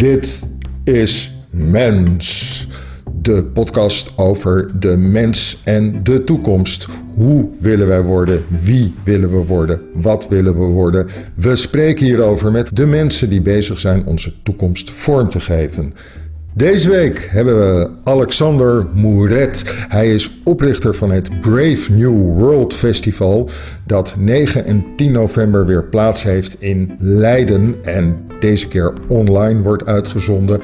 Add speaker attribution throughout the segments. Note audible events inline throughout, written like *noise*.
Speaker 1: Dit is Mens. De podcast over de mens en de toekomst. Hoe willen wij worden? Wie willen we worden? Wat willen we worden? We spreken hierover met de mensen die bezig zijn onze toekomst vorm te geven. Deze week hebben we Alexander Mouret. Hij is oprichter van het Brave New World Festival, dat 9 en 10 november weer plaats heeft in Leiden en deze keer online wordt uitgezonden,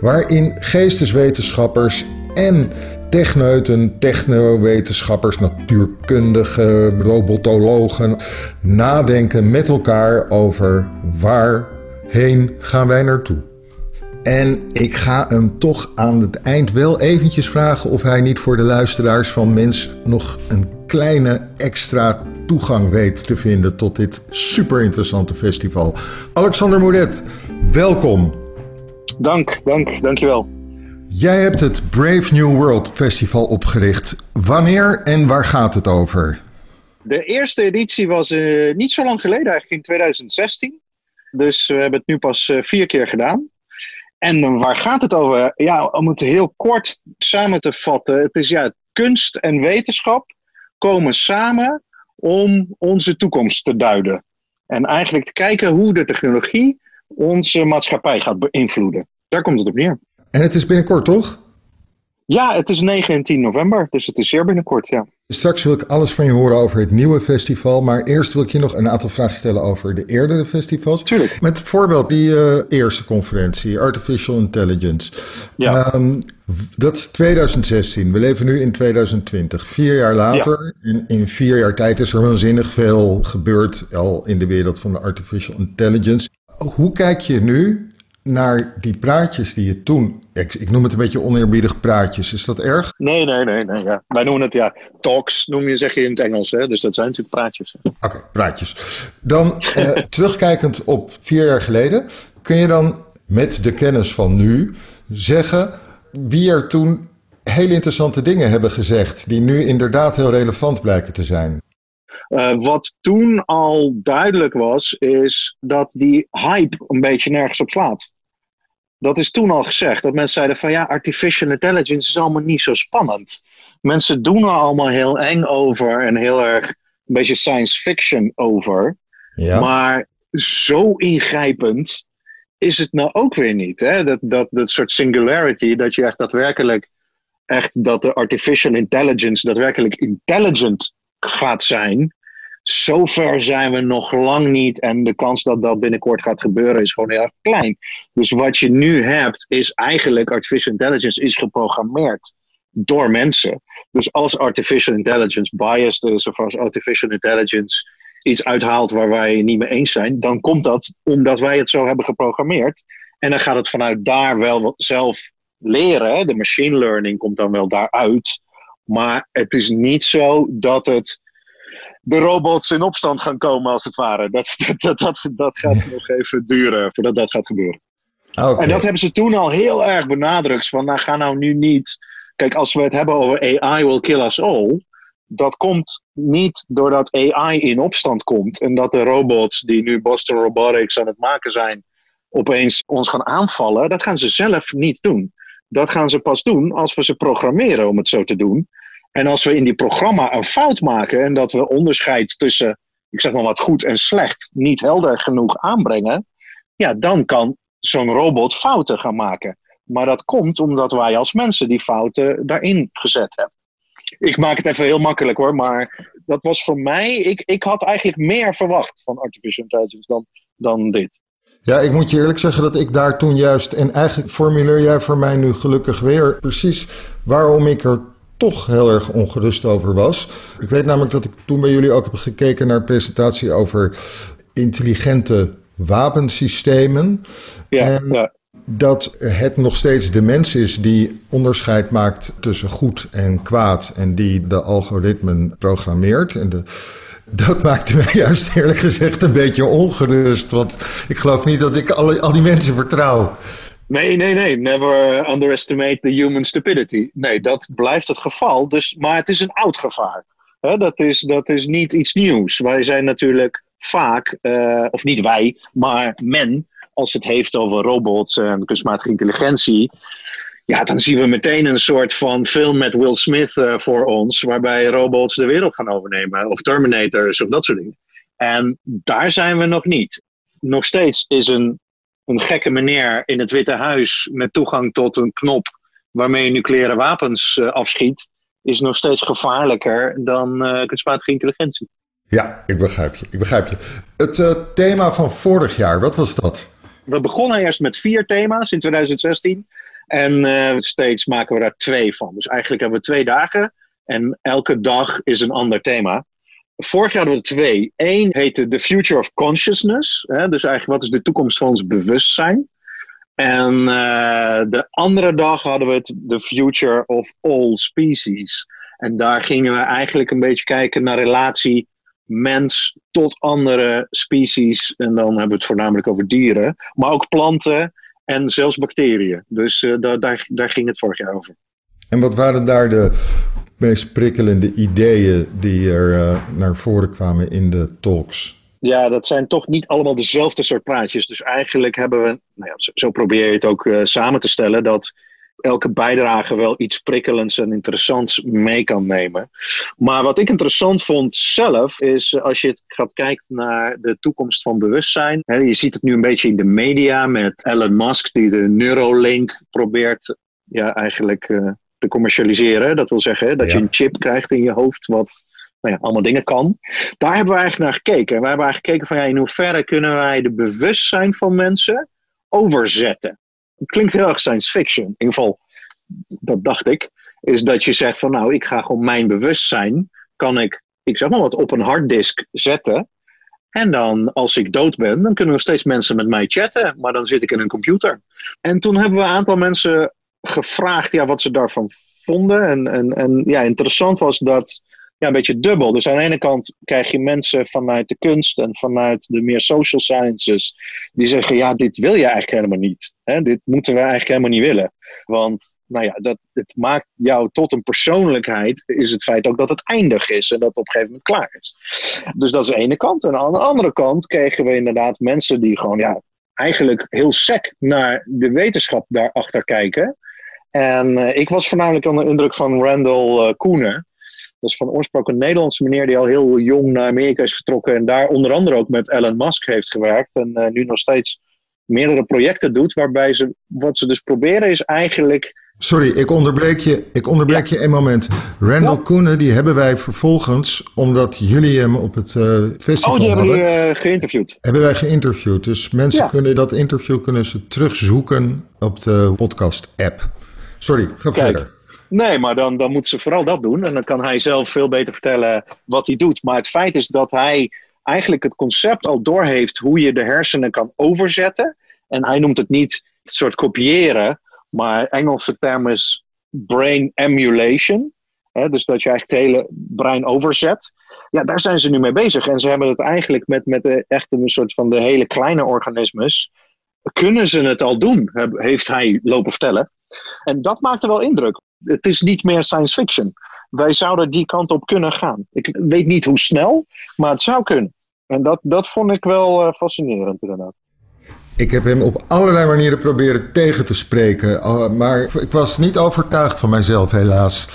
Speaker 1: waarin geesteswetenschappers en techneuten, technowetenschappers, natuurkundigen, robotologen nadenken met elkaar over waarheen gaan wij naartoe. En ik ga hem toch aan het eind wel eventjes vragen of hij niet voor de luisteraars van Mens nog een kleine extra toegang weet te vinden tot dit super interessante festival. Alexander Mouret, welkom.
Speaker 2: Dank, dank, dankjewel.
Speaker 1: Jij hebt het Brave New World Festival opgericht. Wanneer en waar gaat het over?
Speaker 2: De eerste editie was uh, niet zo lang geleden, eigenlijk in 2016. Dus we hebben het nu pas uh, vier keer gedaan. En waar gaat het over? Ja, om het heel kort samen te vatten. Het is ja, kunst en wetenschap komen samen om onze toekomst te duiden. En eigenlijk te kijken hoe de technologie onze maatschappij gaat beïnvloeden. Daar komt het op neer.
Speaker 1: En het is binnenkort, toch?
Speaker 2: Ja, het is 9 en 10 november, dus het is zeer binnenkort, ja.
Speaker 1: Straks wil ik alles van je horen over het nieuwe festival, maar eerst wil ik je nog een aantal vragen stellen over de eerdere festivals.
Speaker 2: Tuurlijk.
Speaker 1: Met bijvoorbeeld die uh, eerste conferentie, Artificial Intelligence.
Speaker 2: Ja.
Speaker 1: Um, dat is 2016. We leven nu in 2020. Vier jaar later, ja. in, in vier jaar tijd is er waanzinnig veel gebeurd al in de wereld van de Artificial Intelligence. Hoe kijk je nu naar die praatjes die je toen. Ik, ik, noem het een beetje oneerbiedig praatjes. Is dat erg?
Speaker 2: Nee, nee, nee. nee ja. Wij noemen het ja. Talks noem je, zeg je in het Engels. Hè? Dus dat zijn natuurlijk praatjes.
Speaker 1: Oké, okay, praatjes. Dan eh, *laughs* terugkijkend op vier jaar geleden. Kun je dan met de kennis van nu zeggen wie er toen hele interessante dingen hebben gezegd. die nu inderdaad heel relevant blijken te zijn?
Speaker 2: Uh, wat toen al duidelijk was, is dat die hype een beetje nergens op slaat. Dat is toen al gezegd. Dat mensen zeiden van ja, artificial intelligence is allemaal niet zo spannend. Mensen doen er allemaal heel eng over en heel erg een beetje science fiction over.
Speaker 1: Ja.
Speaker 2: Maar zo ingrijpend is het nou ook weer niet. Hè? Dat, dat, dat soort singularity, dat je echt daadwerkelijk, echt dat de artificial intelligence daadwerkelijk intelligent gaat zijn. Zover zijn we nog lang niet. En de kans dat dat binnenkort gaat gebeuren is gewoon heel erg klein. Dus wat je nu hebt, is eigenlijk artificial intelligence is geprogrammeerd door mensen. Dus als artificial intelligence biased is, of als artificial intelligence iets uithaalt waar wij niet mee eens zijn, dan komt dat omdat wij het zo hebben geprogrammeerd. En dan gaat het vanuit daar wel zelf leren. De machine learning komt dan wel daaruit. Maar het is niet zo dat het de robots in opstand gaan komen, als het ware. Dat, dat, dat, dat, gaat *laughs* nog even duren voordat dat gaat gebeuren.
Speaker 1: Okay.
Speaker 2: En dat hebben ze toen al heel erg benadrukt. Van, nou, ga nou nu niet. Kijk, als we het hebben over AI will kill us all. Dat komt niet doordat AI in opstand komt. En dat de robots die nu Boston Robotics aan het maken zijn. opeens ons gaan aanvallen. Dat gaan ze zelf niet doen. Dat gaan ze pas doen als we ze programmeren om het zo te doen. En als we in die programma een fout maken en dat we onderscheid tussen, ik zeg maar wat goed en slecht, niet helder genoeg aanbrengen, ja, dan kan zo'n robot fouten gaan maken. Maar dat komt omdat wij als mensen die fouten daarin gezet hebben. Ik maak het even heel makkelijk hoor, maar dat was voor mij, ik, ik had eigenlijk meer verwacht van artificial intelligence dan, dan dit.
Speaker 1: Ja, ik moet je eerlijk zeggen dat ik daar toen juist, en eigenlijk formuleer jij voor mij nu gelukkig weer precies waarom ik er toch heel erg ongerust over was. Ik weet namelijk dat ik toen bij jullie ook heb gekeken naar een presentatie over intelligente wapensystemen.
Speaker 2: Ja,
Speaker 1: en
Speaker 2: ja.
Speaker 1: dat het nog steeds de mens is die onderscheid maakt tussen goed en kwaad en die de algoritmen programmeert. En de, dat maakte mij *laughs* juist eerlijk gezegd een beetje ongerust, want ik geloof niet dat ik al die mensen vertrouw.
Speaker 2: Nee, nee, nee. Never underestimate the human stupidity. Nee, dat blijft het geval. Dus, maar het is een oud gevaar. Dat, is, dat is niet iets nieuws. Wij zijn natuurlijk vaak, uh, of niet wij, maar men als het heeft over robots en kunstmatige intelligentie, ja, dan zien we meteen een soort van film met Will Smith uh, voor ons, waarbij robots de wereld gaan overnemen, of Terminators of dat soort dingen. En daar zijn we nog niet. Nog steeds is een, een gekke meneer in het Witte Huis met toegang tot een knop waarmee je nucleaire wapens uh, afschiet, is nog steeds gevaarlijker dan uh, kunstmatige intelligentie.
Speaker 1: Ja, ik begrijp je. Ik begrijp je. Het uh, thema van vorig jaar, wat was dat?
Speaker 2: We begonnen eerst met vier thema's in 2016. En steeds maken we daar twee van. Dus eigenlijk hebben we twee dagen. En elke dag is een ander thema. Vorig jaar hadden we twee. Eén heette The Future of Consciousness. Hè? Dus eigenlijk wat is de toekomst van ons bewustzijn. En uh, de andere dag hadden we het The Future of All Species. En daar gingen we eigenlijk een beetje kijken naar relatie mens tot andere species. En dan hebben we het voornamelijk over dieren. Maar ook planten en zelfs bacteriën. Dus uh, daar, daar, daar ging het vorig jaar over.
Speaker 1: En wat waren daar de meest prikkelende ideeën die er uh, naar voren kwamen in de talks?
Speaker 2: Ja, dat zijn toch niet allemaal dezelfde soort praatjes. Dus eigenlijk hebben we, nou ja, zo, probeer je het ook uh, samen te stellen, dat elke bijdrage wel iets prikkelends en interessants mee kan nemen. Maar wat ik interessant vond zelf, is als je gaat kijken naar de toekomst van bewustzijn. Hè, je ziet het nu een beetje in de media met Elon Musk, die de Neuralink probeert ja, eigenlijk te commercialiseren. Dat wil zeggen dat ja. je een chip krijgt in je hoofd, wat nou ja, allemaal dingen kan. Daar hebben we eigenlijk naar gekeken. We hebben eigenlijk gekeken van ja, in hoeverre kunnen wij de bewustzijn van mensen overzetten. Het klinkt heel erg science fiction. In ieder geval, dat dacht ik. Is dat je zegt van nou, ik ga gewoon mijn bewustzijn, kan ik, ik zeg maar wat, op een harddisk zetten. En dan, als ik dood ben, dan kunnen nog steeds mensen met mij chatten. Maar dan zit ik in een computer. En toen hebben we een aantal mensen gevraagd ja, wat ze daarvan vonden. En, en, en ja, interessant was dat ja, een beetje dubbel. Dus aan de ene kant krijg je mensen vanuit de kunst en vanuit de meer social sciences die zeggen: ja, dit wil je eigenlijk helemaal niet. Hè? Dit moeten we eigenlijk helemaal niet willen. Want nou ja, dat, het maakt jou tot een persoonlijkheid, is het feit ook dat het eindig is en dat het op een gegeven moment klaar is. Dus dat is de ene kant. En aan de andere kant kregen we inderdaad mensen die gewoon ja, eigenlijk heel sec naar de wetenschap daarachter kijken. En uh, ik was voornamelijk onder de indruk van Randall uh, Koenen. Dat is van oorsprong een Nederlandse meneer die al heel jong naar Amerika is vertrokken. En daar onder andere ook met Elon Musk heeft gewerkt. En uh, nu nog steeds meerdere projecten doet. Waarbij ze, wat ze dus proberen is eigenlijk...
Speaker 1: Sorry, ik onderbreek je, ik onderbreek ja. je een moment. Randall ja. Koenen, die hebben wij vervolgens, omdat jullie hem op het uh, festival
Speaker 2: Oh, die hebben
Speaker 1: hadden,
Speaker 2: uh, geïnterviewd.
Speaker 1: Hebben wij geïnterviewd. Dus mensen ja. kunnen dat interview kunnen ze terugzoeken op de podcast-app. Sorry, ga Kijk. verder.
Speaker 2: Nee, maar dan, dan moet ze vooral dat doen. En dan kan hij zelf veel beter vertellen wat hij doet. Maar het feit is dat hij eigenlijk het concept al doorheeft hoe je de hersenen kan overzetten. En hij noemt het niet het soort kopiëren, maar Engelse term is brain emulation. Hè, dus dat je eigenlijk het hele brein overzet. Ja, daar zijn ze nu mee bezig. En ze hebben het eigenlijk met, met de, echt een soort van de hele kleine organismes. Kunnen ze het al doen, heeft hij lopen vertellen. En dat maakte wel indruk. Het is niet meer science fiction. Wij zouden die kant op kunnen gaan. Ik weet niet hoe snel, maar het zou kunnen. En dat, dat vond ik wel uh, fascinerend inderdaad.
Speaker 1: Ik heb hem op allerlei manieren proberen tegen te spreken, uh, maar ik was niet overtuigd van mijzelf, helaas.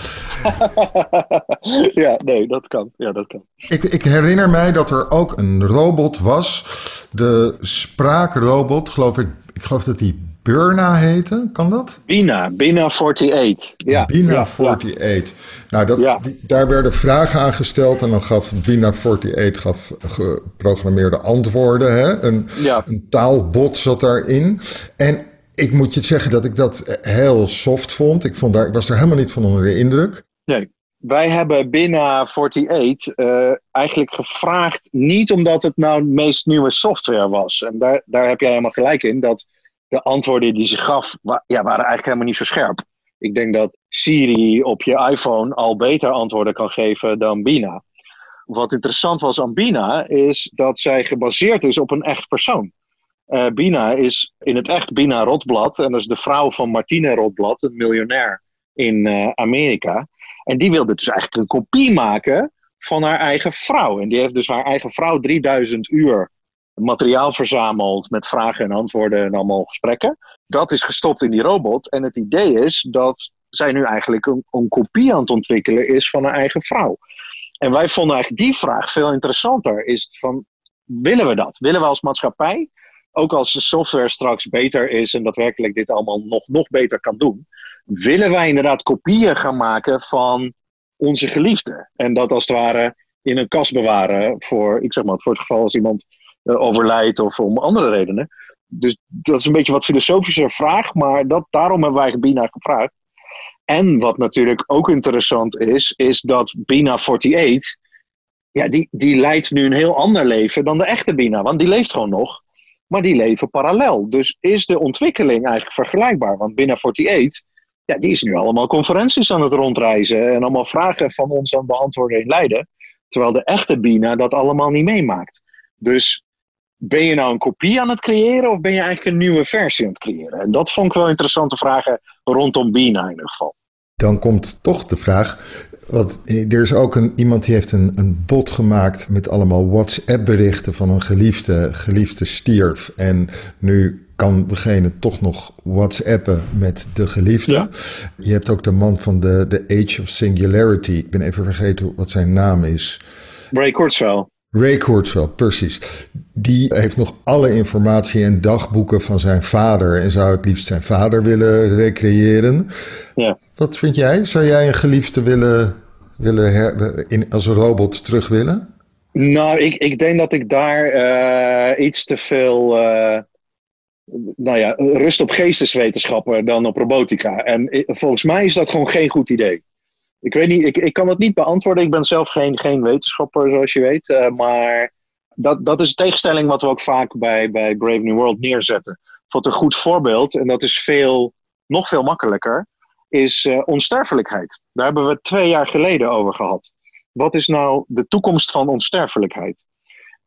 Speaker 1: *laughs*
Speaker 2: ja, nee, dat kan. Ja, dat kan.
Speaker 1: Ik, ik, herinner mij dat er ook een robot was, de spraakrobot, geloof ik. Ik geloof dat die Burna heette, kan dat?
Speaker 2: Bina, Bina 48. Ja.
Speaker 1: Bina ja, 48. Nou, dat, ja. die, daar werden vragen aan gesteld en dan gaf Bina 48 gaf geprogrammeerde antwoorden. Hè? Een, ja. een taalbot zat daarin. En ik moet je zeggen dat ik dat heel soft vond. Ik, vond daar, ik was er helemaal niet van onder de indruk.
Speaker 2: Nee. Wij hebben Bina 48 uh, eigenlijk gevraagd, niet omdat het nou de meest nieuwe software was. En daar, daar heb jij helemaal gelijk in, dat de antwoorden die ze gaf, ja, waren eigenlijk helemaal niet zo scherp. Ik denk dat Siri op je iPhone al beter antwoorden kan geven dan Bina. Wat interessant was aan Bina is dat zij gebaseerd is op een echt persoon. Uh, Bina is in het echt Bina Rotblad. En dat is de vrouw van Martine Rotblad, een miljonair in uh, Amerika. En die wilde dus eigenlijk een kopie maken van haar eigen vrouw. En die heeft dus haar eigen vrouw 3000 uur materiaal verzameld met vragen en antwoorden en allemaal gesprekken. Dat is gestopt in die robot. En het idee is dat zij nu eigenlijk een, een kopie aan het ontwikkelen is van een eigen vrouw. En wij vonden eigenlijk die vraag veel interessanter. Is van, willen we dat? Willen we als maatschappij, ook als de software straks beter is en daadwerkelijk dit allemaal nog, nog beter kan doen, willen wij inderdaad kopieën gaan maken van onze geliefde? En dat als het ware in een kast bewaren voor, ik zeg maar, voor het geval als iemand overlijdt of om andere redenen. Dus dat is een beetje wat filosofische vraag, maar dat, daarom hebben wij Bina gevraagd. En wat natuurlijk ook interessant is, is dat Bina 48, ja, die, die leidt nu een heel ander leven dan de echte Bina. Want die leeft gewoon nog, maar die leven parallel. Dus is de ontwikkeling eigenlijk vergelijkbaar? Want Bina 48, ja, die is nu allemaal conferenties aan het rondreizen en allemaal vragen van ons aan beantwoorden in Leiden. Terwijl de echte Bina dat allemaal niet meemaakt. Dus ben je nou een kopie aan het creëren of ben je eigenlijk een nieuwe versie aan het creëren? En dat vond ik wel interessante vragen rondom Bina in ieder geval.
Speaker 1: Dan komt toch de vraag, want er is ook een, iemand die heeft een, een bot gemaakt met allemaal WhatsApp-berichten van een geliefde, geliefde stierf. En nu kan degene toch nog WhatsAppen met de geliefde. Je hebt ook de man van de, de Age of Singularity. Ik ben even vergeten wat zijn naam is.
Speaker 2: Ray Kurzweil.
Speaker 1: Ray Kurzweil, precies. Die heeft nog alle informatie en dagboeken van zijn vader en zou het liefst zijn vader willen recreëren. Ja. Wat vind jij? Zou jij een geliefde willen, willen her, in, als een robot terug willen?
Speaker 2: Nou, ik, ik denk dat ik daar uh, iets te veel uh, nou ja, rust op geesteswetenschappen dan op robotica. En volgens mij is dat gewoon geen goed idee. Ik weet niet, ik, ik kan het niet beantwoorden. Ik ben zelf geen, geen wetenschapper, zoals je weet. Uh, maar dat, dat is een tegenstelling wat we ook vaak bij, bij Brave New World neerzetten. Wat een goed voorbeeld, en dat is veel, nog veel makkelijker, is uh, onsterfelijkheid. Daar hebben we twee jaar geleden over gehad. Wat is nou de toekomst van onsterfelijkheid?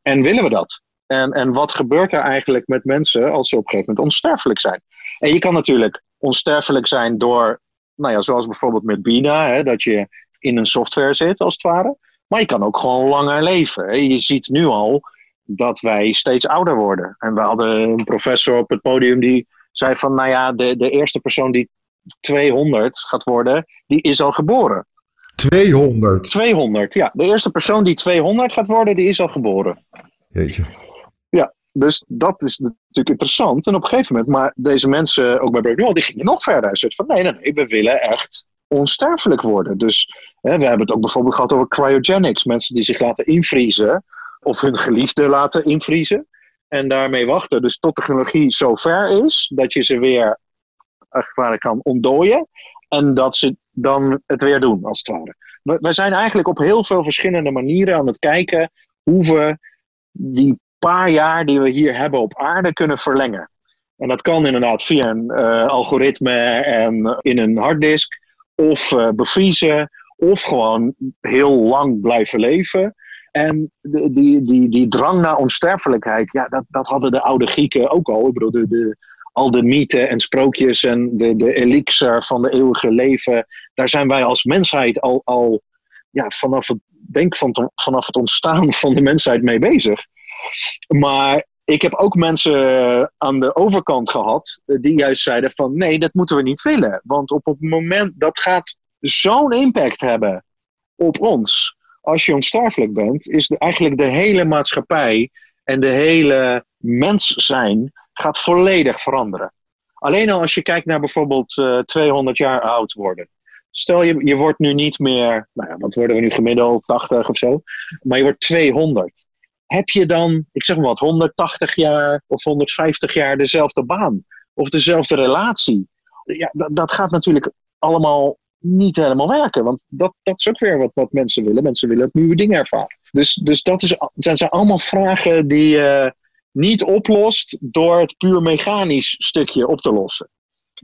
Speaker 2: En willen we dat? En, en wat gebeurt er eigenlijk met mensen als ze op een gegeven moment onsterfelijk zijn? En je kan natuurlijk onsterfelijk zijn door nou ja, zoals bijvoorbeeld met Bina, hè, dat je in een software zit als het ware. Maar je kan ook gewoon langer leven. Hè. Je ziet nu al dat wij steeds ouder worden. En we hadden een professor op het podium die zei van, nou ja, de, de eerste persoon die 200 gaat worden, die is al geboren.
Speaker 1: 200?
Speaker 2: 200, ja. De eerste persoon die 200 gaat worden, die is al geboren.
Speaker 1: Jeetje.
Speaker 2: Dus dat is natuurlijk interessant. En op een gegeven moment, maar deze mensen, ook bij Brave die gingen nog verder. Ze van nee, nee, nee, we willen echt onsterfelijk worden. Dus hè, we hebben het ook bijvoorbeeld gehad over cryogenics. Mensen die zich laten invriezen of hun geliefde laten invriezen. En daarmee wachten. Dus tot de technologie zo ver is dat je ze weer als kan ontdooien. En dat ze dan het weer doen, als het ware. We zijn eigenlijk op heel veel verschillende manieren aan het kijken hoe we die paar jaar die we hier hebben op aarde kunnen verlengen. En dat kan inderdaad via een uh, algoritme en in een harddisk, of uh, bevriezen, of gewoon heel lang blijven leven. En die, die, die, die drang naar onsterfelijkheid, ja, dat, dat hadden de oude Grieken ook al. Ik bedoel, de, de, al de mythen en sprookjes en de, de elixir van de eeuwige leven, daar zijn wij als mensheid al, al ja, vanaf, het, denk van, vanaf het ontstaan van de mensheid mee bezig. Maar ik heb ook mensen aan de overkant gehad eh, die juist zeiden van nee, dat moeten we niet willen. Want op het moment dat gaat zo'n impact hebben op ons. Als je onsterfelijk bent, is eigenlijk de hele maatschappij en de hele mens zijn gaat volledig veranderen. Alleen al als je kijkt naar bijvoorbeeld uh, eh, 200 jaar oud worden. Stel je, je wordt nu niet meer, nou ja, wat worden we nu gemiddeld, 80 of zo. Maar je wordt 200 heb je dan, ik zeg maar wat, 180 jaar of 150 jaar dezelfde baan of dezelfde relatie? Ja, dat, gaat natuurlijk allemaal niet helemaal werken. Want dat, dat is ook weer wat, wat mensen willen. Mensen willen nieuwe dingen ervaren. Dus, dus dat is, zijn, zijn allemaal vragen die je niet oplost door het puur mechanisch stukje op te lossen.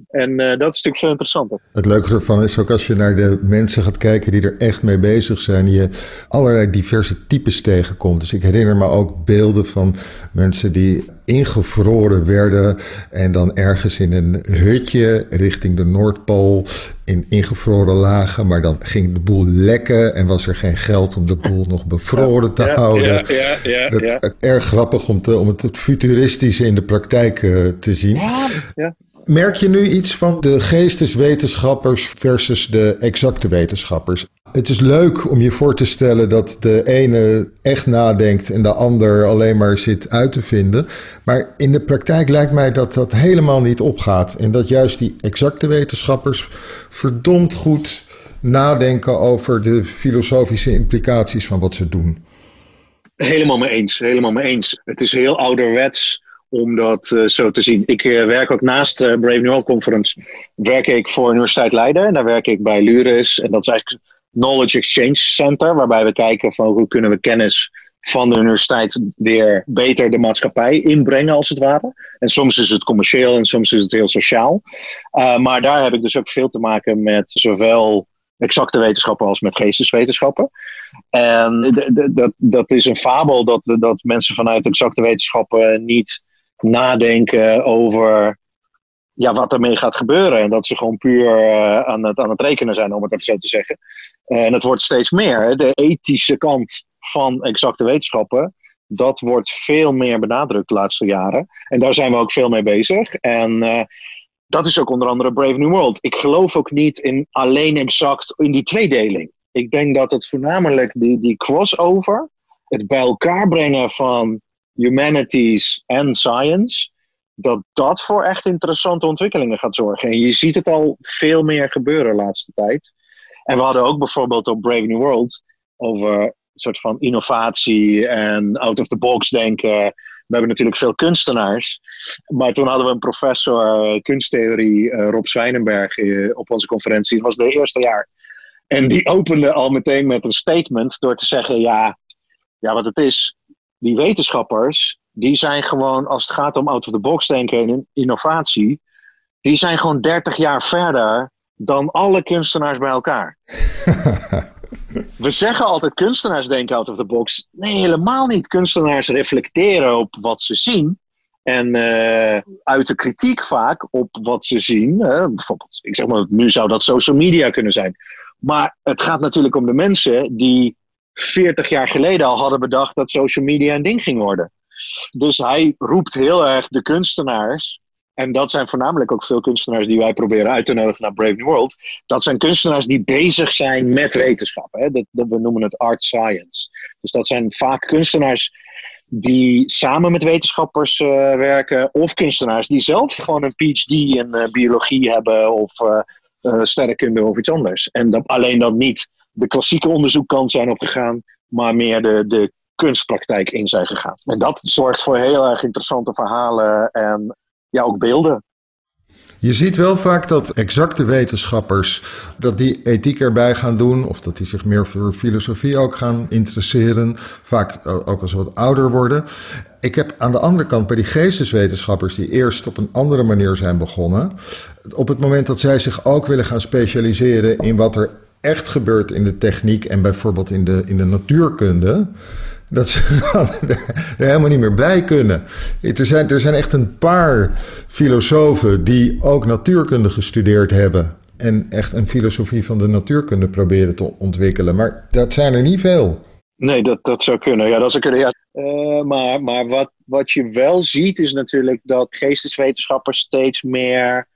Speaker 2: En dat is natuurlijk veel interessanter.
Speaker 1: Het leuke ervan is ook als je naar de mensen gaat kijken die er echt mee bezig zijn, je allerlei diverse types tegenkomt. Dus ik herinner me ook beelden van mensen die ingevroren werden en dan ergens in een hutje richting de Noordpool in ingevroren lagen, maar dan ging de boel lekken en was er geen geld om de boel nog bevroren te houden. Ja, ja, ja, dat, erg grappig om, te, om het futuristische in de praktijk uh, te zien. Ja, Merk je nu iets van de geesteswetenschappers versus de exacte wetenschappers? Het is leuk om je voor te stellen dat de ene echt nadenkt en de ander alleen maar zit uit te vinden. Maar in de praktijk lijkt mij dat dat helemaal niet opgaat. En dat juist die exacte wetenschappers verdomd goed nadenken over de filosofische implicaties van wat ze doen.
Speaker 2: Helemaal mee eens, helemaal mee eens. Het is heel ouderwets om dat uh, zo te zien. Ik uh, werk ook naast de Brave New World Conference, werk ik voor Universiteit Leiden. En daar werk ik bij Luris. En dat is eigenlijk Knowledge Exchange Center, waarbij we kijken van hoe kunnen we kennis van de universiteit weer beter de maatschappij inbrengen, als het ware. En soms is het commercieel en soms is het heel sociaal. Uh, maar daar heb ik dus ook veel te maken met zowel exacte wetenschappen als met geesteswetenschappen. En dat, dat is een fabel dat, dat mensen vanuit exacte wetenschappen niet nadenken over ja, wat ermee gaat gebeuren. En dat ze gewoon puur uh, aan, het, aan het rekenen zijn, om het even zo te zeggen. En het wordt steeds meer. De ethische kant van exacte wetenschappen, dat wordt veel meer benadrukt de laatste jaren. En daar zijn we ook veel mee bezig. En uh, dat is ook onder andere Brave New World. Ik geloof ook niet in alleen exact in die tweedeling. Ik denk dat het voornamelijk die, die crossover, het bij elkaar brengen van humanities en science, dat dat voor echt interessante ontwikkelingen gaat zorgen. En je ziet het al veel meer gebeuren de laatste tijd. En we hadden ook bijvoorbeeld op Brave New World over een soort van innovatie en out of the box denken. We hebben natuurlijk veel kunstenaars. Maar toen hadden we een professor uh, kunsttheorie, uh, Rob Zwijnenberg, uh, op onze conferentie. Dat was het eerste jaar. En die opende al meteen met een statement door te zeggen: ja, ja, wat het is, die wetenschappers, die zijn gewoon, als het gaat om out-of-the-box denken en innovatie, die zijn gewoon 30 jaar verder dan alle kunstenaars bij elkaar. *laughs* We zeggen altijd kunstenaars denken out of the box. Nee, helemaal niet. Kunstenaars reflecteren op wat ze zien. En uh, uit de kritiek vaak op wat ze zien. bijvoorbeeld, ik zeg maar, nu zou dat social media kunnen zijn. Maar het gaat natuurlijk om de mensen die 40 jaar geleden al hadden bedacht dat social media een ding ging worden. Dus hij roept heel erg de kunstenaars. En dat zijn voornamelijk ook veel kunstenaars die wij proberen uit te nodigen naar Brave New World. Dat zijn kunstenaars die bezig zijn met wetenschap. Hè? Dat, dat, we noemen het art science. Dus dat zijn vaak kunstenaars die samen met wetenschappers uh, werken. Of kunstenaars die zelf gewoon een PhD in uh, biologie hebben. Of uh, sterrenkunde of iets anders. En dat, alleen dat niet de klassieke onderzoekkant zijn opgegaan, maar meer de, de kunstpraktijk in zijn gegaan. En dat zorgt voor heel erg interessante verhalen en ja, ook beelden.
Speaker 1: Je ziet wel vaak dat exacte wetenschappers dat die ethiek erbij gaan doen, of dat die zich meer voor filosofie ook gaan interesseren, vaak ook als ze wat ouder worden. Ik heb aan de andere kant bij die geesteswetenschappers die eerst op een andere manier zijn begonnen, op het moment dat zij zich ook willen gaan specialiseren in wat er echt gebeurt in de techniek en bijvoorbeeld in de, in de natuurkunde, dat ze *laughs* er helemaal niet meer bij kunnen. Er zijn, er zijn echt een paar filosofen die ook natuurkunde gestudeerd hebben. En echt een filosofie van de natuurkunde proberen te ontwikkelen. Maar dat zijn er niet veel.
Speaker 2: Nee, dat, dat zou kunnen. Ja, dat zou kunnen. Ja. Maar maar wat, wat je wel ziet is natuurlijk dat geesteswetenschappers steeds meer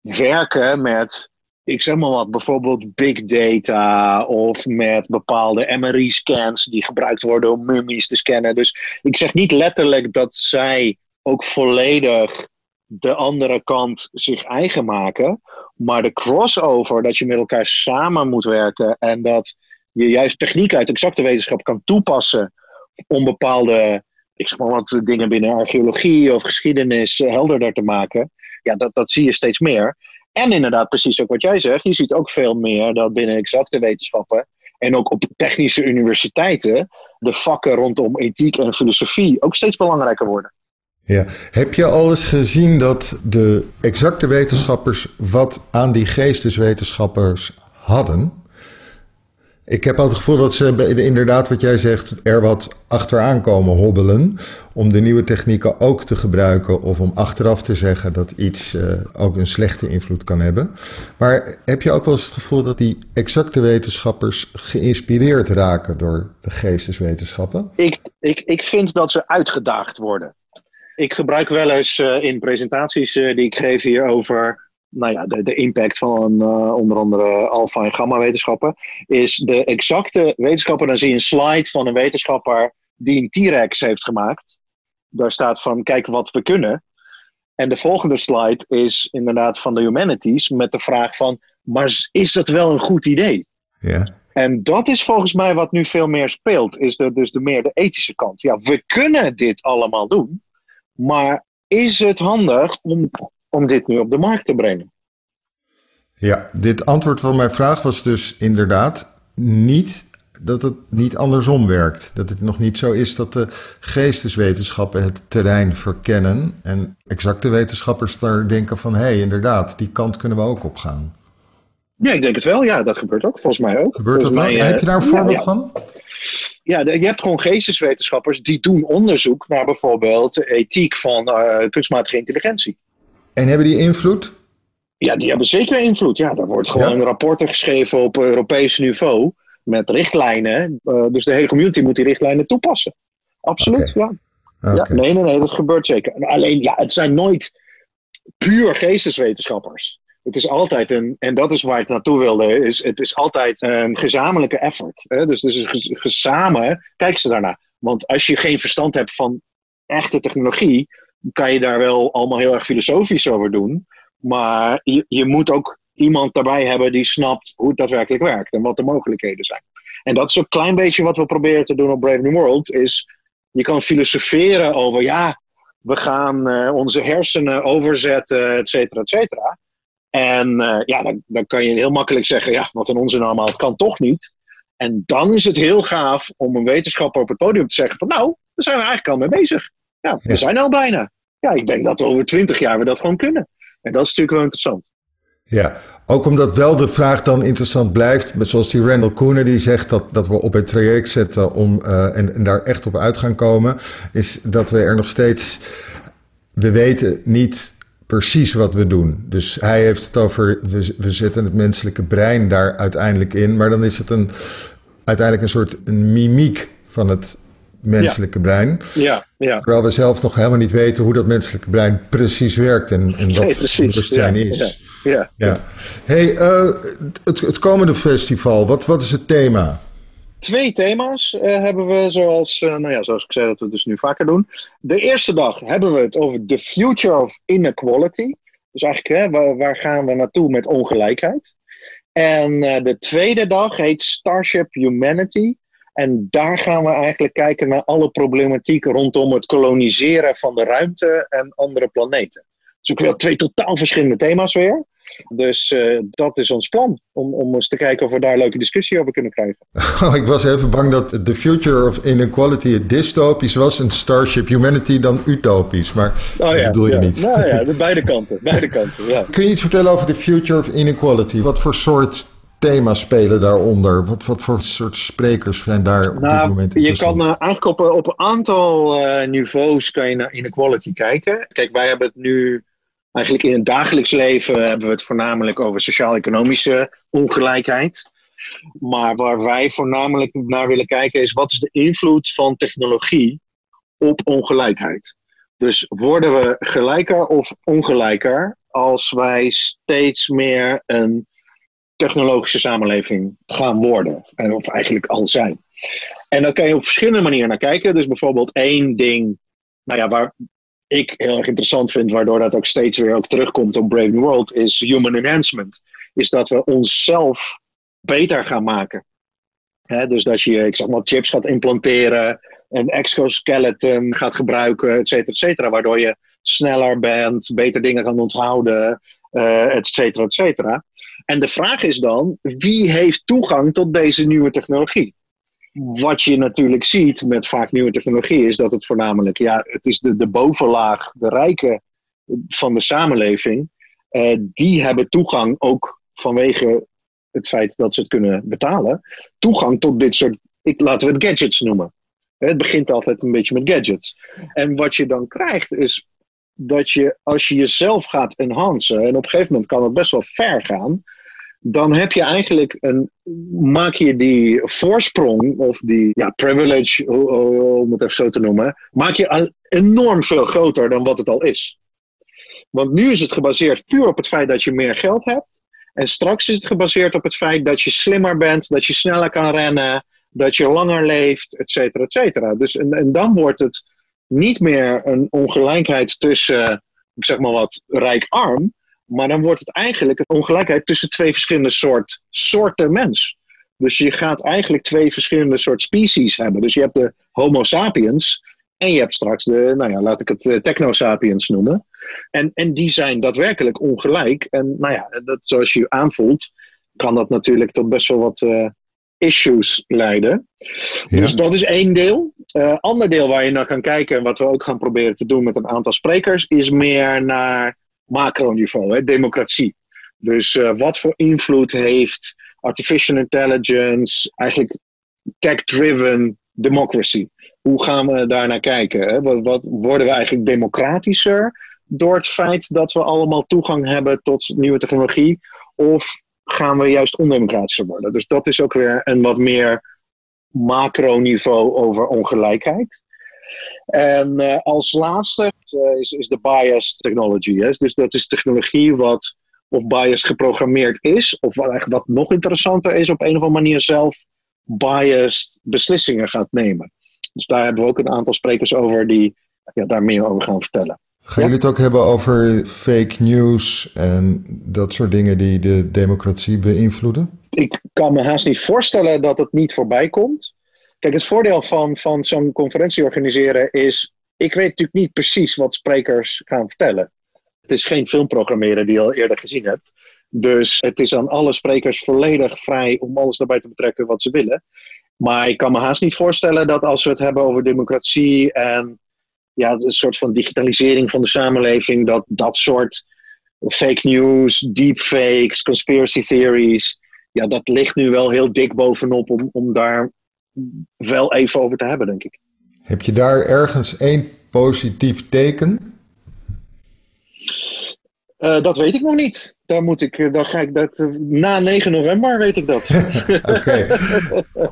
Speaker 2: werken met ik zeg maar wat, bijvoorbeeld big data of met bepaalde MRI-scans die gebruikt worden om mummies te scannen. Dus ik zeg niet letterlijk dat zij ook volledig de andere kant zich eigen maken, maar de crossover, dat je met elkaar samen moet werken en dat je juist techniek uit exacte wetenschap kan toepassen om bepaalde, ik zeg maar wat, dingen binnen archeologie of geschiedenis helderder te maken. Ja, dat, dat zie je steeds meer. En inderdaad, precies ook wat jij zegt, je ziet ook veel meer dat binnen exacte wetenschappen en ook op technische universiteiten de vakken rondom ethiek en filosofie ook steeds belangrijker worden.
Speaker 1: Ja. Heb je al eens gezien dat de exacte wetenschappers wat aan die geesteswetenschappers hadden? Ik heb al het gevoel dat ze inderdaad, wat jij zegt, er wat achteraan komen hobbelen. Om de nieuwe technieken ook te gebruiken of om achteraf te zeggen dat iets uh, ook een slechte invloed kan hebben. Maar heb je ook wel eens het gevoel dat die exacte wetenschappers geïnspireerd raken door de geesteswetenschappen?
Speaker 2: Ik, ik, ik vind dat ze uitgedaagd worden. Ik gebruik wel eens uh, in presentaties uh, die ik geef hier over nou ja, de, de impact van uh, onder andere alfa- en gamma-wetenschappen, is de exacte wetenschapper. Dan zie je een slide van een wetenschapper die een T-Rex heeft gemaakt. Daar staat van: kijk wat we kunnen. En de volgende slide is inderdaad van de humanities met de vraag van: maar is dat wel een goed idee?
Speaker 1: Ja.
Speaker 2: En dat is volgens mij wat nu veel meer speelt, is de, dus de meer de ethische kant. Ja, we kunnen dit allemaal doen, maar is het handig om om dit nu op de markt te brengen.
Speaker 1: Ja, dit antwoord van mijn vraag was dus inderdaad niet dat het niet andersom werkt. Dat het nog niet zo is dat de geesteswetenschappen het terrein verkennen en exacte wetenschappers daar denken van hé, hey, inderdaad, die kant kunnen we ook op gaan.
Speaker 2: Ja, ik denk het wel. Ja, dat gebeurt ook. Volgens mij ook.
Speaker 1: Gebeurt
Speaker 2: dat
Speaker 1: Heb je daar een voorbeeld
Speaker 2: ja,
Speaker 1: van?
Speaker 2: Ja, je hebt gewoon geesteswetenschappers die doen onderzoek naar bijvoorbeeld ethiek van uh, kunstmatige intelligentie.
Speaker 1: En hebben die invloed?
Speaker 2: Ja, die hebben zeker invloed. Ja, daar wordt gewoon
Speaker 1: Ja?
Speaker 2: rapporten geschreven op Europees niveau met richtlijnen. Uh, dus de hele community moet die richtlijnen toepassen. Absoluut, ja. Ja. Nee, nee, nee, dat gebeurt zeker. Alleen, ja, het zijn nooit puur geesteswetenschappers. Het is altijd een, en dat is waar ik naartoe wilde, is het is altijd een gezamenlijke effort. Hè? Dus, dus ge- ge- samen kijken ze daarnaar. Want als je geen verstand hebt van echte technologie, kan je daar wel allemaal heel erg filosofisch over doen. Maar je, je moet ook iemand daarbij hebben die snapt hoe het daadwerkelijk werkt en wat de mogelijkheden zijn. En dat is een klein beetje wat we proberen te doen op Brave New World. Is je kan filosoferen over, ja, we gaan eh, onze hersenen overzetten, et cetera, et cetera. En eh, ja, dan, dan kan je heel makkelijk zeggen, ja, wat een onzin allemaal, het kan toch niet. En dan is het heel gaaf om een wetenschapper op het podium te zeggen van, nou, daar zijn we eigenlijk al mee bezig. Ja, we
Speaker 1: Ja.
Speaker 2: zijn al bijna. Ja, ik denk dat over twintig jaar we dat gewoon kunnen. En dat is natuurlijk wel interessant.
Speaker 1: Ja, ook omdat wel de vraag dan interessant blijft, met zoals die Randall Koenen die zegt dat, dat we op het traject zetten om, eh, en, en daar echt op uit gaan komen, is dat we er nog steeds, we weten niet precies wat we doen. Dus hij heeft het over, we, we zetten het menselijke brein daar uiteindelijk in, maar dan is het een, uiteindelijk een soort een mimiek van het menselijke brein.
Speaker 2: Ja, ja.
Speaker 1: Terwijl we zelf nog helemaal niet weten hoe dat menselijke brein precies werkt en, en wat
Speaker 2: Nee, precies.
Speaker 1: bewustzijn
Speaker 2: Ja,
Speaker 1: is.
Speaker 2: Ja.
Speaker 1: Ja. Hey, eh, het, het komende festival, wat, wat is het thema?
Speaker 2: Twee thema's eh, hebben we, zoals, eh, nou ja, zoals ik zei, dat we dus nu vaker doen. De eerste dag hebben we het over the future of inequality. Dus eigenlijk, hè, waar, waar gaan we naartoe met ongelijkheid? En de tweede dag heet Starship Humanity. En daar gaan we eigenlijk kijken naar alle problematiek rondom het koloniseren van de ruimte en andere planeten. Dus ook wel twee totaal verschillende thema's weer. Dus eh, dat is ons plan, om, om eens te kijken of we daar een leuke discussie over kunnen krijgen. *laughs*
Speaker 1: Oh, ik was even bang dat The Future of Inequality dystopisch was en Starship Humanity dan utopisch. Maar dat bedoel je niet.
Speaker 2: Nou ja, *laughs* de beide kanten. Beide kanten ja.
Speaker 1: Kun je iets vertellen over The Future of Inequality? Wat voor soort thema's spelen daaronder? Wat, wat voor soort sprekers zijn daar op dit
Speaker 2: Nou,
Speaker 1: moment
Speaker 2: je
Speaker 1: interessant?
Speaker 2: kan uh, eigenlijk op, op een aantal uh, niveaus kan je naar inequality kijken. Kijk, wij hebben het nu eigenlijk in het dagelijks leven hebben we het voornamelijk over sociaal-economische ongelijkheid. Maar waar wij voornamelijk naar willen kijken is wat is de invloed van technologie op ongelijkheid. Dus worden we gelijker of ongelijker als wij steeds meer een technologische samenleving gaan worden. Of eigenlijk al zijn. En daar kan je op verschillende manieren naar kijken. Dus bijvoorbeeld één ding, nou ja, waar ik heel erg interessant vind, waardoor dat ook steeds weer ook terugkomt op Brave New World, is human enhancement. Is dat we onszelf beter gaan maken. Dus dat je, ik zeg maar, chips gaat implanteren, een exoskeleton gaat gebruiken, et cetera, et cetera. Waardoor je sneller bent, beter dingen kan onthouden, uh, et cetera, et cetera. En de vraag is dan, wie heeft toegang tot deze nieuwe technologie? wat je natuurlijk ziet met vaak nieuwe technologie is dat het voornamelijk, ja, het is de, de bovenlaag, de rijken van de samenleving, uh, die hebben toegang ook vanwege het feit dat ze het kunnen betalen, toegang tot dit soort, ik, laten we het gadgets noemen. Het begint altijd een beetje met gadgets. En wat je dan krijgt is dat je, als je jezelf gaat enhancen, en op een gegeven moment kan het best wel ver gaan, dan heb je eigenlijk een, maak je die voorsprong of die ja, privilege, om het even zo te noemen, maak je enorm veel groter dan wat het al is. Want nu is het gebaseerd puur op het feit dat je meer geld hebt. En straks is het gebaseerd op het feit dat je slimmer bent, dat je sneller kan rennen, dat je langer leeft, et cetera, et cetera. Dus en, en dan wordt het niet meer een ongelijkheid tussen, ik zeg maar wat, rijk-arm. Maar dan wordt het eigenlijk een ongelijkheid tussen twee verschillende soort, soorten mens. Dus je gaat eigenlijk twee verschillende soort species hebben. Dus je hebt de Homo sapiens en je hebt straks de, nou ja, laat ik het uh, Techno sapiens noemen. En, en die zijn daadwerkelijk ongelijk. En nou ja, dat, zoals je aanvoelt, kan dat natuurlijk tot best wel wat uh, issues leiden. Dus dat is één deel. Uh, ander deel waar je naar kan kijken, en wat we ook gaan proberen te doen met een aantal sprekers, is meer naar macroniveau, hè, democratie. Dus uh, wat voor invloed heeft artificial intelligence, eigenlijk tech-driven democracy? Hoe gaan we daar naar kijken? Hè? Wat, wat, worden we eigenlijk democratischer door het feit dat we allemaal toegang hebben tot nieuwe technologie? Of gaan we juist ondemocratischer worden. Dus dat is ook weer een wat meer macroniveau over ongelijkheid. En uh, als laatste uh, is, is de bias technology. Hè? Dus dat is technologie wat of bias geprogrammeerd is, of wat, wat nog interessanter is, op een of andere manier zelf biased beslissingen gaat nemen. Dus daar hebben we ook een aantal sprekers over die ja, daar meer over gaan vertellen.
Speaker 1: Gaan jullie het ook hebben over fake news en dat soort dingen die de democratie beïnvloeden?
Speaker 2: Ik kan me haast niet voorstellen dat het niet voorbij komt. Kijk, het voordeel van, van zo'n conferentie organiseren is. Ik weet natuurlijk niet precies wat sprekers gaan vertellen. Het is geen filmprogrammeren die je al eerder gezien hebt. Dus het is aan alle sprekers volledig vrij om alles daarbij te betrekken wat ze willen. Maar ik kan me haast niet voorstellen dat als we het hebben over democratie en ja, een soort van digitalisering van de samenleving, dat dat soort fake news, deepfakes, conspiracy theories, ja, dat ligt nu wel heel dik bovenop om, om daar wel even over te hebben, denk ik.
Speaker 1: Heb je daar ergens één positief teken?
Speaker 2: Uh, dat weet ik nog niet. Daar moet ik, eh, dan ga ik dat, uh, na 9 november weet ik dat. *laughs* *laughs*
Speaker 1: Oké.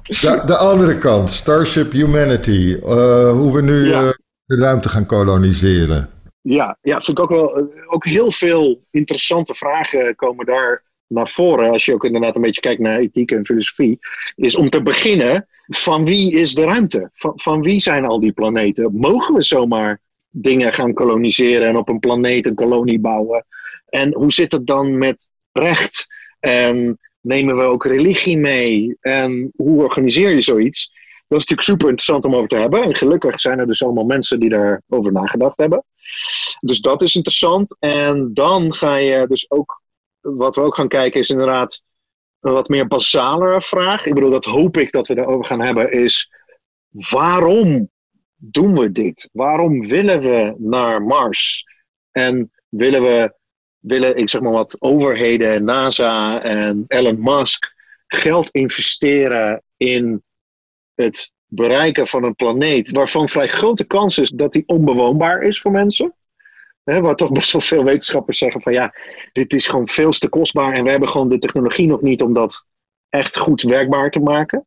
Speaker 1: De, de, andere kant, Starship Humanity. hoe we nu ja de ruimte gaan koloniseren.
Speaker 2: Ja, ja vind ook wel. Eh, ook heel veel interessante vragen komen daar naar voren. Als je ook inderdaad een beetje kijkt naar ethiek en filosofie. Is om te beginnen, van wie is de ruimte? Van, van wie zijn al die planeten? Mogen we zomaar dingen gaan koloniseren en op een planeet een kolonie bouwen? En hoe zit het dan met recht? En nemen we ook religie mee? En hoe organiseer je zoiets? Dat is natuurlijk super interessant om over te hebben. En gelukkig zijn er dus allemaal mensen die daarover nagedacht hebben. Dus dat is interessant. En dan ga je dus ook, wat we ook gaan kijken, is inderdaad een wat meer basalere vraag. Ik bedoel, dat hoop ik dat we daarover gaan hebben, is waarom doen we dit? Waarom willen we naar Mars? En willen we, willen, ik zeg maar wat, overheden, NASA en Elon Musk geld investeren in het bereiken van een planeet waarvan vrij grote kans is dat die onbewoonbaar is voor mensen. Waar toch best wel veel wetenschappers zeggen van ja, dit is gewoon veel te kostbaar en we hebben gewoon de technologie nog niet om dat echt goed werkbaar te maken.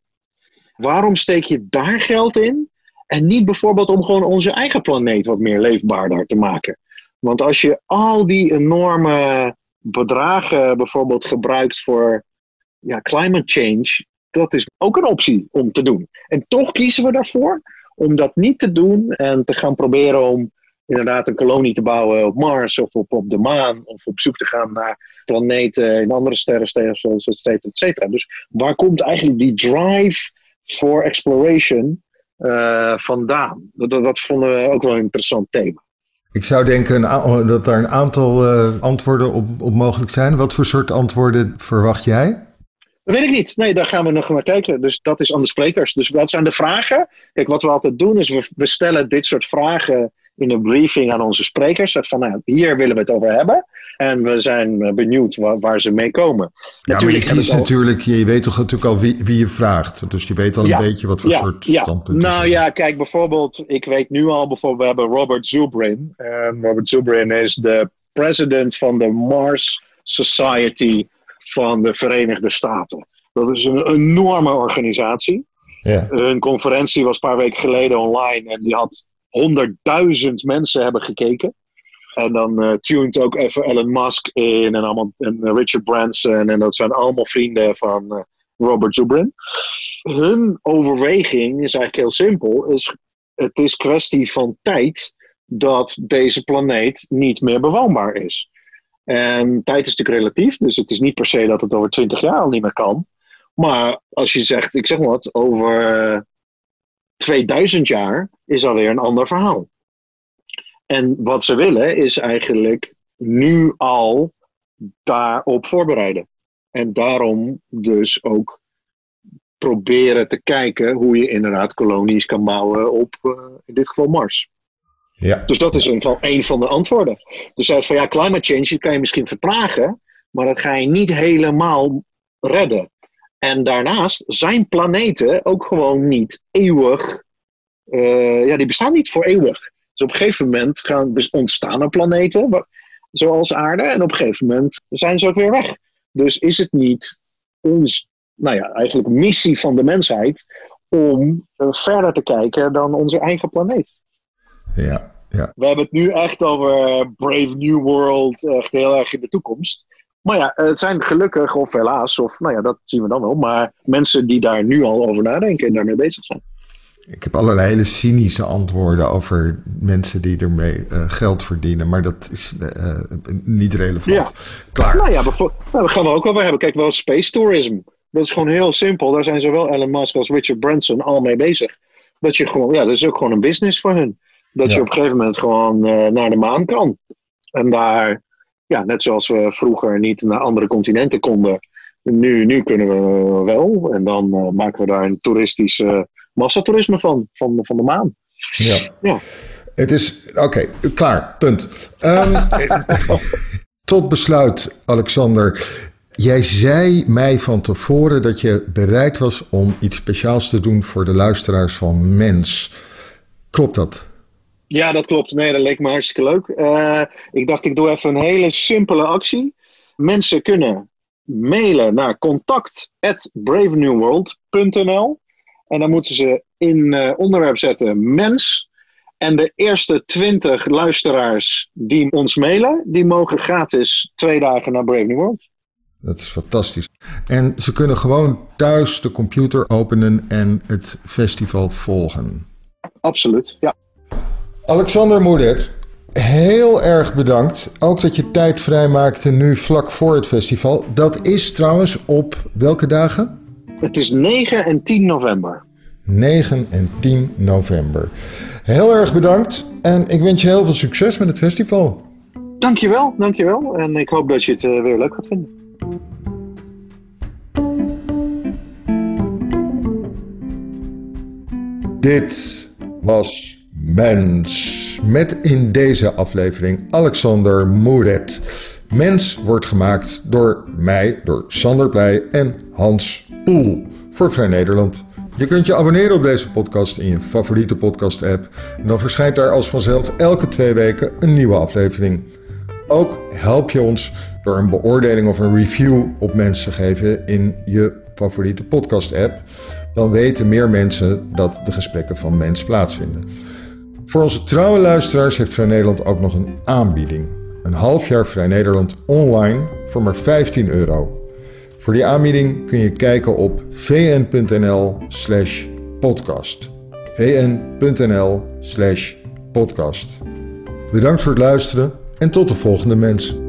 Speaker 2: Waarom steek je daar geld in en niet bijvoorbeeld om gewoon onze eigen planeet wat meer leefbaarder te maken? Want als je al die enorme bedragen bijvoorbeeld gebruikt voor ja, climate change, dat is ook een optie om te doen. En toch kiezen we daarvoor om dat niet te doen en te gaan proberen om inderdaad een kolonie te bouwen op Mars of op, de maan of op zoek te gaan naar planeten in andere sterrenstelsels, et cetera, et cetera. Dus waar komt eigenlijk die drive for exploration uh, vandaan? Dat, dat, vonden we ook wel een interessant thema.
Speaker 1: Ik zou denken dat er een aantal uh, antwoorden op mogelijk zijn. Wat voor soort antwoorden verwacht jij?
Speaker 2: Dat weet ik niet. Nee, daar gaan we nog naar kijken. Dus dat is aan de sprekers. Dus wat zijn de vragen? Kijk, wat we altijd doen is we, we stellen dit soort vragen in een briefing aan onze sprekers. Van nou, hier willen we het over hebben. En we zijn eh, benieuwd waar, waar ze mee komen.
Speaker 1: Ja, natuurlijk maar je kiest natuurlijk, je weet toch natuurlijk al wie, wie je vraagt. Dus je weet al een beetje wat voor soort ja. standpunten.
Speaker 2: Nou ja, kijk bijvoorbeeld, ik weet nu al bijvoorbeeld, we hebben Robert Zubrin. En Robert Zubrin is de president van de Mars Society van de Verenigde Staten. Dat is een enorme organisatie. Ja. Hun conferentie was een paar weken geleden online en die had 100.000 mensen hebben gekeken. En dan uh, tuned ook even Elon Musk in en, allemaal, en Richard Branson. En dat zijn allemaal vrienden van uh, Robert Zubrin. Hun overweging is eigenlijk heel simpel. Is, het is kwestie van tijd dat deze planeet niet meer bewoonbaar is. En tijd is natuurlijk relatief, dus het is niet per se dat het over 20 jaar al niet meer kan. Maar als je zegt, ik zeg maar wat, over 2000 jaar is alweer een ander verhaal. En wat ze willen is eigenlijk nu al daarop voorbereiden. En daarom dus ook proberen te kijken hoe je inderdaad kolonies kan bouwen op, uh, in dit geval Mars. Ja. Dus dat is een van, een van de antwoorden. Dus hij van ja, climate change kan je misschien vertragen, maar dat ga je niet helemaal redden. En daarnaast zijn planeten ook gewoon niet eeuwig. Uh, ja, die bestaan niet voor eeuwig. Dus op een gegeven moment gaan, ontstaan er planeten, zoals aarde, en op een gegeven moment zijn ze ook weer weg. Dus is het niet ons, nou ja, eigenlijk missie van de mensheid om uh, verder te kijken dan onze eigen planeet?
Speaker 1: Ja, ja.
Speaker 2: We hebben het nu echt over Brave New World, echt heel erg in de toekomst. Maar ja, het zijn gelukkig of helaas, of nou ja, dat zien we dan wel. Maar mensen die daar nu al over nadenken en daarmee bezig zijn.
Speaker 1: Ik heb allerlei hele cynische antwoorden over mensen die ermee uh, geld verdienen. Maar dat is uh, niet relevant. Ja. Klaar.
Speaker 2: Nou ja, nou, daar gaan we ook over hebben. Kijk, wel space tourism. Dat is gewoon heel simpel. Daar zijn zowel Elon Musk als Richard Branson al mee bezig. Dat je gewoon, ja, dat is ook gewoon een business voor hun. Dat je op een gegeven moment gewoon uh, naar de maan kan. En daar ja, net zoals we vroeger niet naar andere continenten konden, nu, nu kunnen we wel. En dan uh, maken we daar een toeristisch uh, massatoerisme van, van, van de maan.
Speaker 1: Ja. ja. Het is, oké, klaar, punt. Um, *laughs* tot besluit, Alexander. Jij zei mij van tevoren dat je bereid was om iets speciaals te doen voor de luisteraars van Mens. Klopt dat?
Speaker 2: Ja, dat klopt. Nee, dat leek me hartstikke leuk. Uh, ik dacht, ik doe even een hele simpele actie. Mensen kunnen mailen naar contact@bravenewworld.nl en dan moeten ze in uh, onderwerp zetten mens. En de eerste 20 luisteraars die ons mailen, die mogen gratis twee dagen naar Brave New World.
Speaker 1: Dat is fantastisch. En ze kunnen gewoon thuis de computer openen en het festival volgen.
Speaker 2: Absoluut, ja.
Speaker 1: Alexander Moedet, heel erg bedankt. Ook dat je tijd vrijmaakte nu vlak voor het festival. Dat is trouwens op welke dagen?
Speaker 2: Het is 9 en 10 november.
Speaker 1: 9 en 10 november. Heel erg bedankt en ik wens je heel veel succes met het festival.
Speaker 2: Dankjewel, dankjewel. En ik hoop dat je het uh, weer leuk gaat vinden.
Speaker 1: Dit was Mens. Met in deze aflevering Alexander Moeret. Mens wordt gemaakt door mij, door Sander Blij en Hans Poel voor Vrij Nederland. Je kunt je abonneren op deze podcast in je favoriete podcast-app. En dan verschijnt daar als vanzelf elke twee weken een nieuwe aflevering. Ook help je ons door een beoordeling of een review op mensen te geven in je favoriete podcast-app. Dan weten meer mensen dat de gesprekken van mens plaatsvinden. Voor onze trouwe luisteraars heeft Vrij Nederland ook nog een aanbieding. Een half jaar Vrij Nederland online voor maar 15 euro. Voor die aanbieding kun je kijken op vn.nl/slash podcast. vn.nl/slash podcast. Bedankt voor het luisteren en tot de volgende mens.